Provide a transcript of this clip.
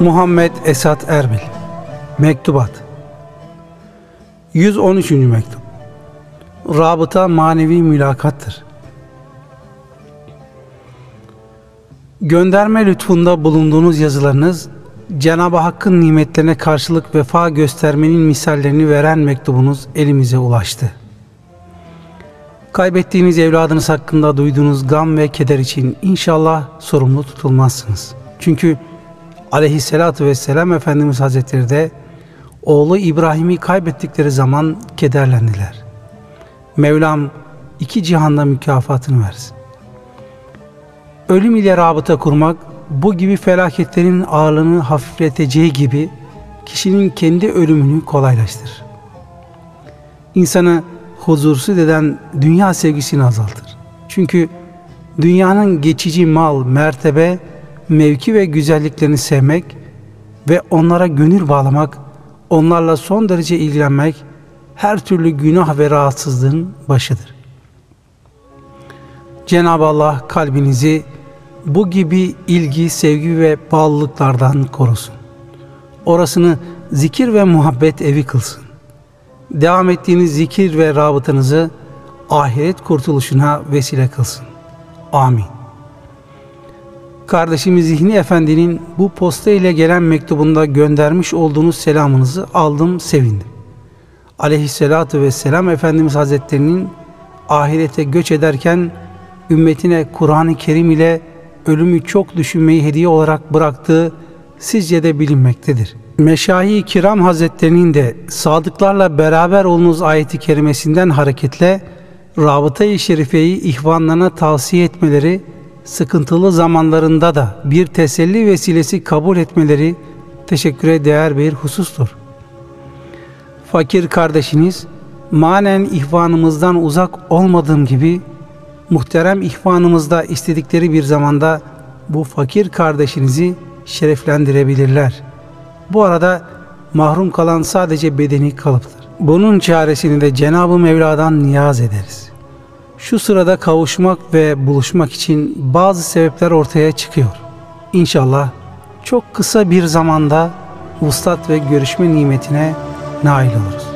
Muhammed Esat Erbil Mektubat 113. Mektup Rabıta manevi mülakattır. Gönderme lütfunda bulunduğunuz yazılarınız Cenab-ı Hakk'ın nimetlerine karşılık vefa göstermenin misallerini veren mektubunuz elimize ulaştı. Kaybettiğiniz evladınız hakkında duyduğunuz gam ve keder için inşallah sorumlu tutulmazsınız. Çünkü aleyhissalatü vesselam Efendimiz Hazretleri de oğlu İbrahim'i kaybettikleri zaman kederlendiler. Mevlam iki cihanda mükafatını versin. Ölüm ile rabıta kurmak bu gibi felaketlerin ağırlığını hafifleteceği gibi kişinin kendi ölümünü kolaylaştırır. İnsanı huzursuz eden dünya sevgisini azaltır. Çünkü dünyanın geçici mal, mertebe, mevki ve güzelliklerini sevmek ve onlara gönül bağlamak, onlarla son derece ilgilenmek her türlü günah ve rahatsızlığın başıdır. Cenab-ı Allah kalbinizi bu gibi ilgi, sevgi ve bağlılıklardan korusun. Orasını zikir ve muhabbet evi kılsın. Devam ettiğiniz zikir ve rabıtanızı ahiret kurtuluşuna vesile kılsın. Amin. Kardeşimiz Zihni Efendi'nin bu posta ile gelen mektubunda göndermiş olduğunuz selamınızı aldım, sevindim. Aleyhisselatu vesselam Efendimiz Hazretlerinin ahirete göç ederken ümmetine Kur'an-ı Kerim ile ölümü çok düşünmeyi hediye olarak bıraktığı sizce de bilinmektedir. Meşahi Kiram Hazretlerinin de sadıklarla beraber olunuz ayeti kerimesinden hareketle Rabıta-i Şerife'yi ihvanlarına tavsiye etmeleri, sıkıntılı zamanlarında da bir teselli vesilesi kabul etmeleri teşekküre değer bir husustur. Fakir kardeşiniz, manen ihvanımızdan uzak olmadığım gibi muhterem ihvanımızda istedikleri bir zamanda bu fakir kardeşinizi şereflendirebilirler. Bu arada mahrum kalan sadece bedeni kalıptır. Bunun çaresini de Cenab-ı Mevla'dan niyaz ederiz. Şu sırada kavuşmak ve buluşmak için bazı sebepler ortaya çıkıyor. İnşallah çok kısa bir zamanda vuslat ve görüşme nimetine nail oluruz.